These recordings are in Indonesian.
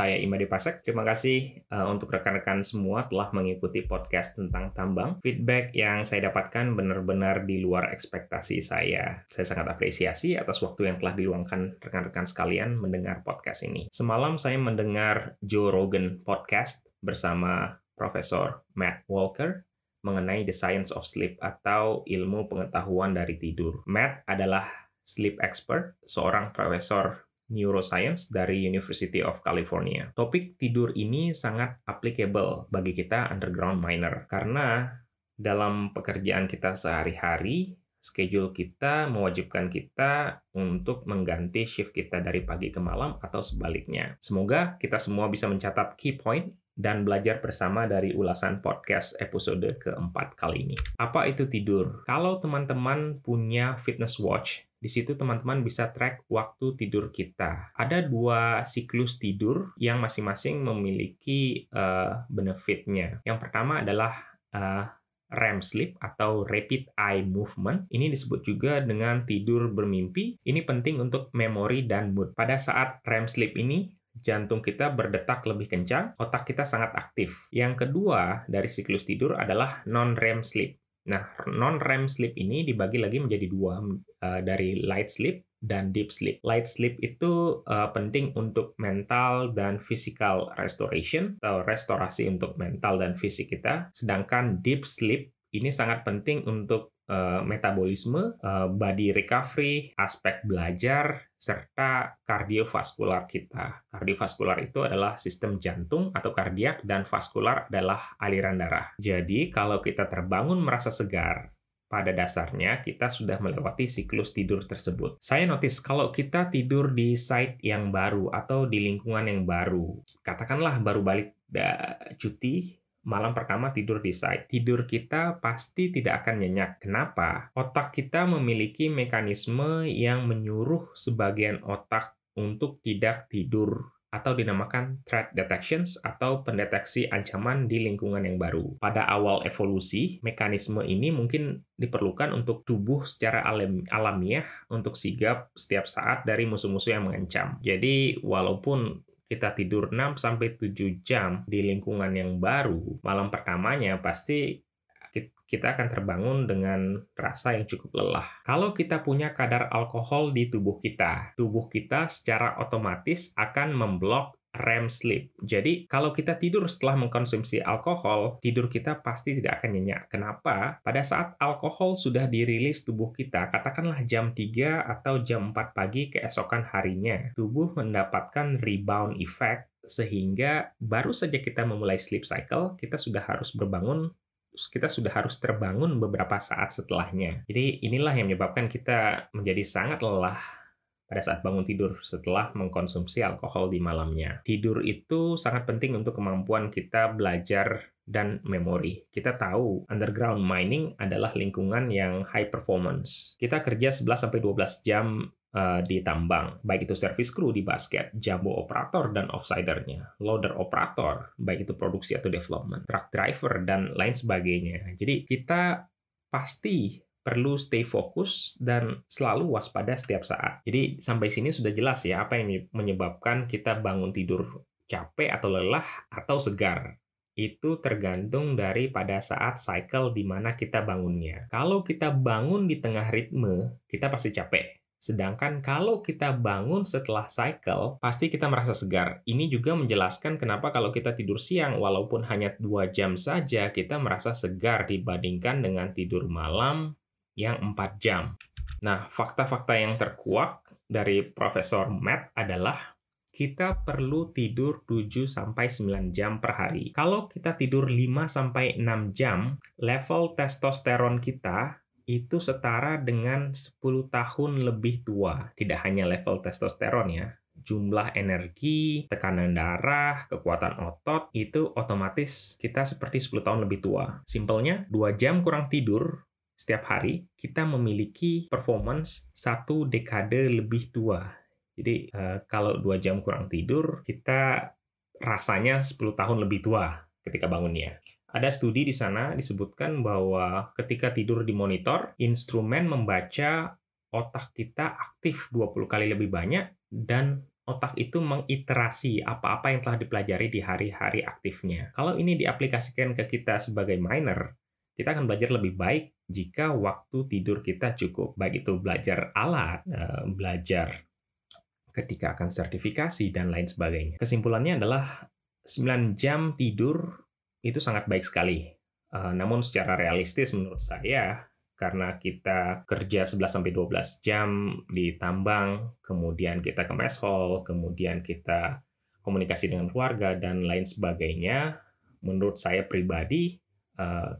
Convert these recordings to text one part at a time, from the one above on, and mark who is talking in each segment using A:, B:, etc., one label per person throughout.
A: Saya Imade Pasek. Terima kasih uh, untuk rekan-rekan semua telah mengikuti podcast tentang tambang. Feedback yang saya dapatkan benar-benar di luar ekspektasi saya. Saya sangat apresiasi atas waktu yang telah diluangkan rekan-rekan sekalian mendengar podcast ini. Semalam saya mendengar Joe Rogan podcast bersama Profesor Matt Walker mengenai The Science of Sleep atau ilmu pengetahuan dari tidur. Matt adalah sleep expert, seorang profesor neuroscience dari University of California. Topik tidur ini sangat applicable bagi kita underground miner karena dalam pekerjaan kita sehari-hari schedule kita mewajibkan kita untuk mengganti shift kita dari pagi ke malam atau sebaliknya. Semoga kita semua bisa mencatat key point dan belajar bersama dari ulasan podcast episode keempat kali ini. Apa itu tidur? Kalau teman-teman punya fitness watch, di situ teman-teman bisa track waktu tidur kita. Ada dua siklus tidur yang masing-masing memiliki uh, benefitnya. Yang pertama adalah uh, REM sleep atau rapid eye movement. Ini disebut juga dengan tidur bermimpi. Ini penting untuk memori dan mood. Pada saat REM sleep ini, jantung kita berdetak lebih kencang, otak kita sangat aktif. Yang kedua dari siklus tidur adalah non-REM sleep. Nah, non-REM sleep ini dibagi lagi menjadi dua, uh, dari light sleep dan deep sleep. Light sleep itu uh, penting untuk mental dan physical restoration atau restorasi untuk mental dan fisik kita. Sedangkan deep sleep ini sangat penting untuk uh, metabolisme, body recovery, aspek belajar, serta kardiovaskular kita. Kardiovaskular itu adalah sistem jantung atau kardiak dan vaskular adalah aliran darah. Jadi kalau kita terbangun merasa segar, pada dasarnya kita sudah melewati siklus tidur tersebut. Saya notice kalau kita tidur di site yang baru atau di lingkungan yang baru, katakanlah baru balik cuti malam pertama tidur di site, tidur kita pasti tidak akan nyenyak. Kenapa? Otak kita memiliki mekanisme yang menyuruh sebagian otak untuk tidak tidur atau dinamakan threat detections atau pendeteksi ancaman di lingkungan yang baru. Pada awal evolusi, mekanisme ini mungkin diperlukan untuk tubuh secara alam, alamiah untuk sigap setiap saat dari musuh-musuh yang mengancam. Jadi, walaupun kita tidur 6 sampai 7 jam di lingkungan yang baru, malam pertamanya pasti kita akan terbangun dengan rasa yang cukup lelah. Kalau kita punya kadar alkohol di tubuh kita, tubuh kita secara otomatis akan memblok REM sleep. Jadi, kalau kita tidur setelah mengkonsumsi alkohol, tidur kita pasti tidak akan nyenyak. Kenapa? Pada saat alkohol sudah dirilis tubuh kita, katakanlah jam 3 atau jam 4 pagi keesokan harinya, tubuh mendapatkan rebound effect sehingga baru saja kita memulai sleep cycle, kita sudah harus berbangun kita sudah harus terbangun beberapa saat setelahnya. Jadi inilah yang menyebabkan kita menjadi sangat lelah pada saat bangun tidur setelah mengkonsumsi alkohol di malamnya. Tidur itu sangat penting untuk kemampuan kita belajar dan memori. Kita tahu underground mining adalah lingkungan yang high performance. Kita kerja 11 12 jam uh, di tambang, baik itu service crew di basket, jumbo operator dan offsidernya, loader operator, baik itu produksi atau development, truck driver dan lain sebagainya. Jadi kita pasti perlu stay fokus dan selalu waspada setiap saat. Jadi sampai sini sudah jelas ya apa yang menyebabkan kita bangun tidur capek atau lelah atau segar. Itu tergantung dari pada saat cycle di mana kita bangunnya. Kalau kita bangun di tengah ritme, kita pasti capek. Sedangkan kalau kita bangun setelah cycle, pasti kita merasa segar. Ini juga menjelaskan kenapa kalau kita tidur siang, walaupun hanya dua jam saja, kita merasa segar dibandingkan dengan tidur malam yang 4 jam. Nah, fakta-fakta yang terkuak dari Profesor Matt adalah kita perlu tidur 7-9 jam per hari. Kalau kita tidur 5-6 jam, level testosteron kita itu setara dengan 10 tahun lebih tua. Tidak hanya level testosteron ya, jumlah energi, tekanan darah, kekuatan otot, itu otomatis kita seperti 10 tahun lebih tua. Simpelnya, 2 jam kurang tidur setiap hari kita memiliki performance satu dekade lebih tua. Jadi uh, kalau dua jam kurang tidur, kita rasanya 10 tahun lebih tua ketika bangunnya. Ada studi di sana disebutkan bahwa ketika tidur di monitor, instrumen membaca otak kita aktif 20 kali lebih banyak dan otak itu mengiterasi apa-apa yang telah dipelajari di hari-hari aktifnya. Kalau ini diaplikasikan ke kita sebagai miner, kita akan belajar lebih baik jika waktu tidur kita cukup. Baik itu belajar alat, eh, belajar ketika akan sertifikasi, dan lain sebagainya. Kesimpulannya adalah 9 jam tidur itu sangat baik sekali. Eh, namun secara realistis menurut saya, karena kita kerja 11-12 jam di tambang, kemudian kita ke mess hall, kemudian kita komunikasi dengan keluarga, dan lain sebagainya, menurut saya pribadi, eh,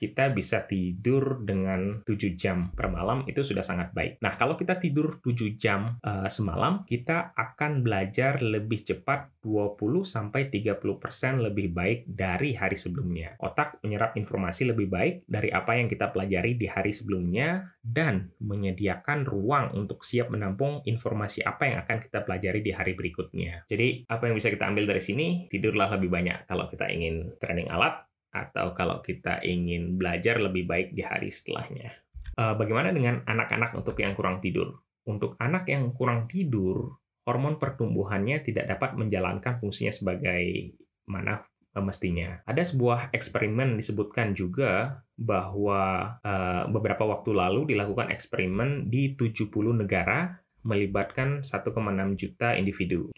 A: kita bisa tidur dengan 7 jam per malam itu sudah sangat baik. Nah, kalau kita tidur 7 jam uh, semalam, kita akan belajar lebih cepat 20 sampai 30% lebih baik dari hari sebelumnya. Otak menyerap informasi lebih baik dari apa yang kita pelajari di hari sebelumnya dan menyediakan ruang untuk siap menampung informasi apa yang akan kita pelajari di hari berikutnya. Jadi, apa yang bisa kita ambil dari sini? Tidurlah lebih banyak kalau kita ingin training alat atau kalau kita ingin belajar lebih baik di hari setelahnya. Eh, bagaimana dengan anak-anak untuk yang kurang tidur? Untuk anak yang kurang tidur, hormon pertumbuhannya tidak dapat menjalankan fungsinya sebagai mana mestinya. Ada sebuah eksperimen disebutkan juga bahwa uh, beberapa waktu lalu dilakukan eksperimen di 70 negara melibatkan 1,6 juta individu.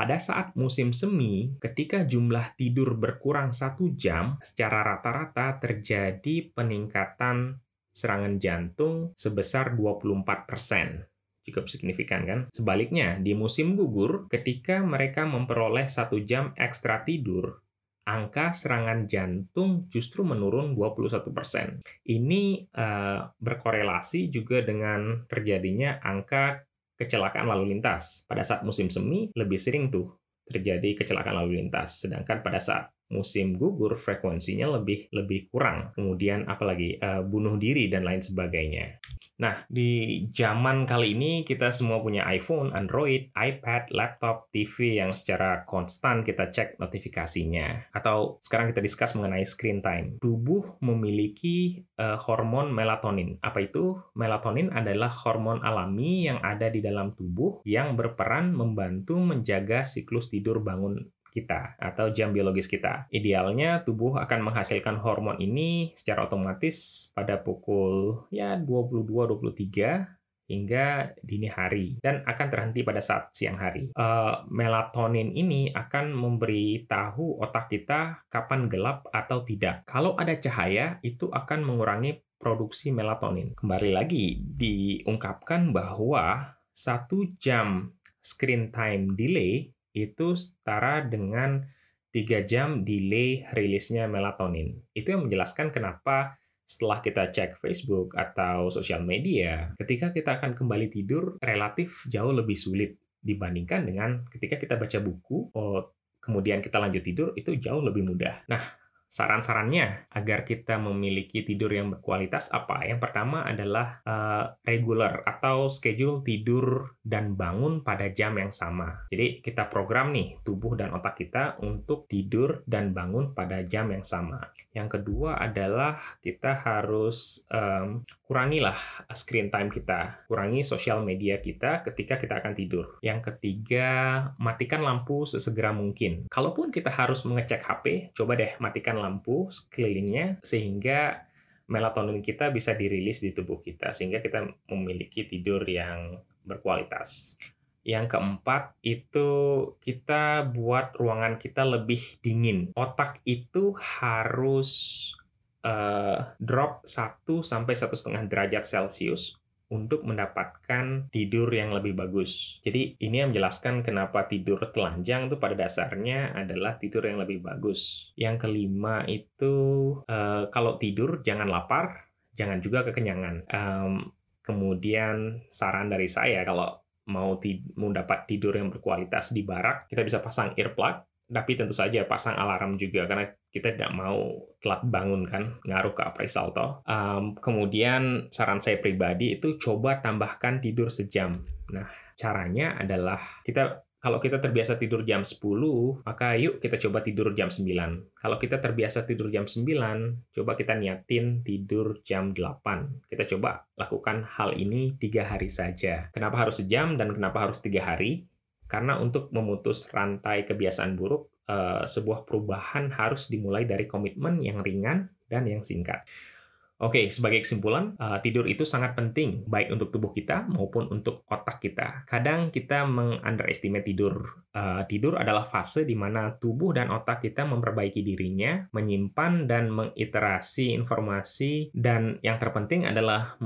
A: Pada saat musim semi, ketika jumlah tidur berkurang satu jam, secara rata-rata terjadi peningkatan serangan jantung sebesar 24 persen cukup signifikan kan? Sebaliknya, di musim gugur, ketika mereka memperoleh satu jam ekstra tidur, angka serangan jantung justru menurun 21%. Ini uh, berkorelasi juga dengan terjadinya angka kecelakaan lalu lintas. Pada saat musim semi, lebih sering tuh terjadi kecelakaan lalu lintas. Sedangkan pada saat musim gugur frekuensinya lebih lebih kurang. Kemudian apalagi uh, bunuh diri dan lain sebagainya. Nah, di zaman kali ini kita semua punya iPhone, Android, iPad, laptop, TV yang secara konstan kita cek notifikasinya. Atau sekarang kita discuss mengenai screen time. Tubuh memiliki uh, hormon melatonin. Apa itu? Melatonin adalah hormon alami yang ada di dalam tubuh yang berperan membantu menjaga siklus tidur bangun kita atau jam biologis kita. Idealnya tubuh akan menghasilkan hormon ini secara otomatis pada pukul ya 22-23 hingga dini hari dan akan terhenti pada saat siang hari. Uh, melatonin ini akan memberi tahu otak kita kapan gelap atau tidak. Kalau ada cahaya, itu akan mengurangi produksi melatonin. Kembali lagi, diungkapkan bahwa satu jam screen time delay itu setara dengan 3 jam delay rilisnya melatonin. Itu yang menjelaskan kenapa setelah kita cek Facebook atau sosial media, ketika kita akan kembali tidur relatif jauh lebih sulit dibandingkan dengan ketika kita baca buku, oh, kemudian kita lanjut tidur, itu jauh lebih mudah. Nah, Saran-sarannya agar kita memiliki tidur yang berkualitas apa? Yang pertama adalah uh, regular atau schedule tidur dan bangun pada jam yang sama. Jadi kita program nih tubuh dan otak kita untuk tidur dan bangun pada jam yang sama. Yang kedua adalah kita harus um, kurangilah screen time kita, kurangi sosial media kita ketika kita akan tidur. Yang ketiga, matikan lampu sesegera mungkin. Kalaupun kita harus mengecek HP, coba deh matikan lampu sekelilingnya sehingga melatonin kita bisa dirilis di tubuh kita sehingga kita memiliki tidur yang berkualitas. Yang keempat itu kita buat ruangan kita lebih dingin. Otak itu harus uh, drop 1 sampai satu setengah derajat Celcius untuk mendapatkan tidur yang lebih bagus. Jadi ini yang menjelaskan kenapa tidur telanjang itu pada dasarnya adalah tidur yang lebih bagus. Yang kelima itu uh, kalau tidur jangan lapar, jangan juga kekenyangan. Um, kemudian saran dari saya kalau mau, mau dapat tidur yang berkualitas di barak, kita bisa pasang earplug tapi tentu saja pasang alarm juga karena kita tidak mau telat bangun kan ngaruh ke appraisal toh. Um, kemudian saran saya pribadi itu coba tambahkan tidur sejam. Nah caranya adalah kita kalau kita terbiasa tidur jam 10, maka yuk kita coba tidur jam 9. Kalau kita terbiasa tidur jam 9, coba kita niatin tidur jam 8. Kita coba lakukan hal ini tiga hari saja. Kenapa harus sejam dan kenapa harus tiga hari? Karena untuk memutus rantai kebiasaan buruk, uh, sebuah perubahan harus dimulai dari komitmen yang ringan dan yang singkat. Oke, sebagai kesimpulan, uh, tidur itu sangat penting, baik untuk tubuh kita maupun untuk otak kita. Kadang kita meng-underestimate tidur. Uh, tidur adalah fase di mana tubuh dan otak kita memperbaiki dirinya, menyimpan dan mengiterasi informasi, dan yang terpenting adalah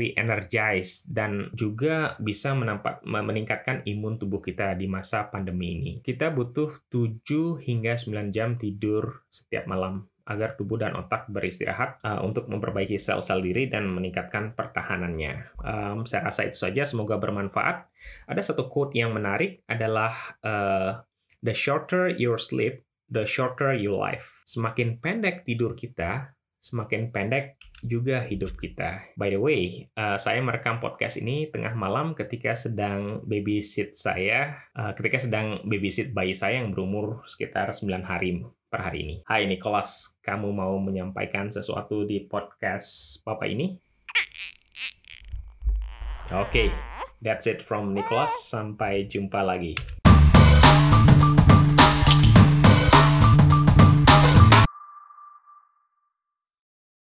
A: re-energize dan juga bisa menampak, meningkatkan imun tubuh kita di masa pandemi ini. Kita butuh 7 hingga 9 jam tidur setiap malam agar tubuh dan otak beristirahat uh, untuk memperbaiki sel-sel diri dan meningkatkan pertahanannya. Um, saya rasa itu saja, semoga bermanfaat. Ada satu quote yang menarik adalah uh, the shorter your sleep, the shorter your life. Semakin pendek tidur kita, semakin pendek juga hidup kita. By the way, uh, saya merekam podcast ini tengah malam ketika sedang babysit saya, uh, ketika sedang babysit bayi saya yang berumur sekitar 9 hari per hari ini. Hai Nicholas, kamu mau menyampaikan sesuatu di podcast Papa ini? Oke, okay, that's it from Nicholas. Sampai jumpa lagi.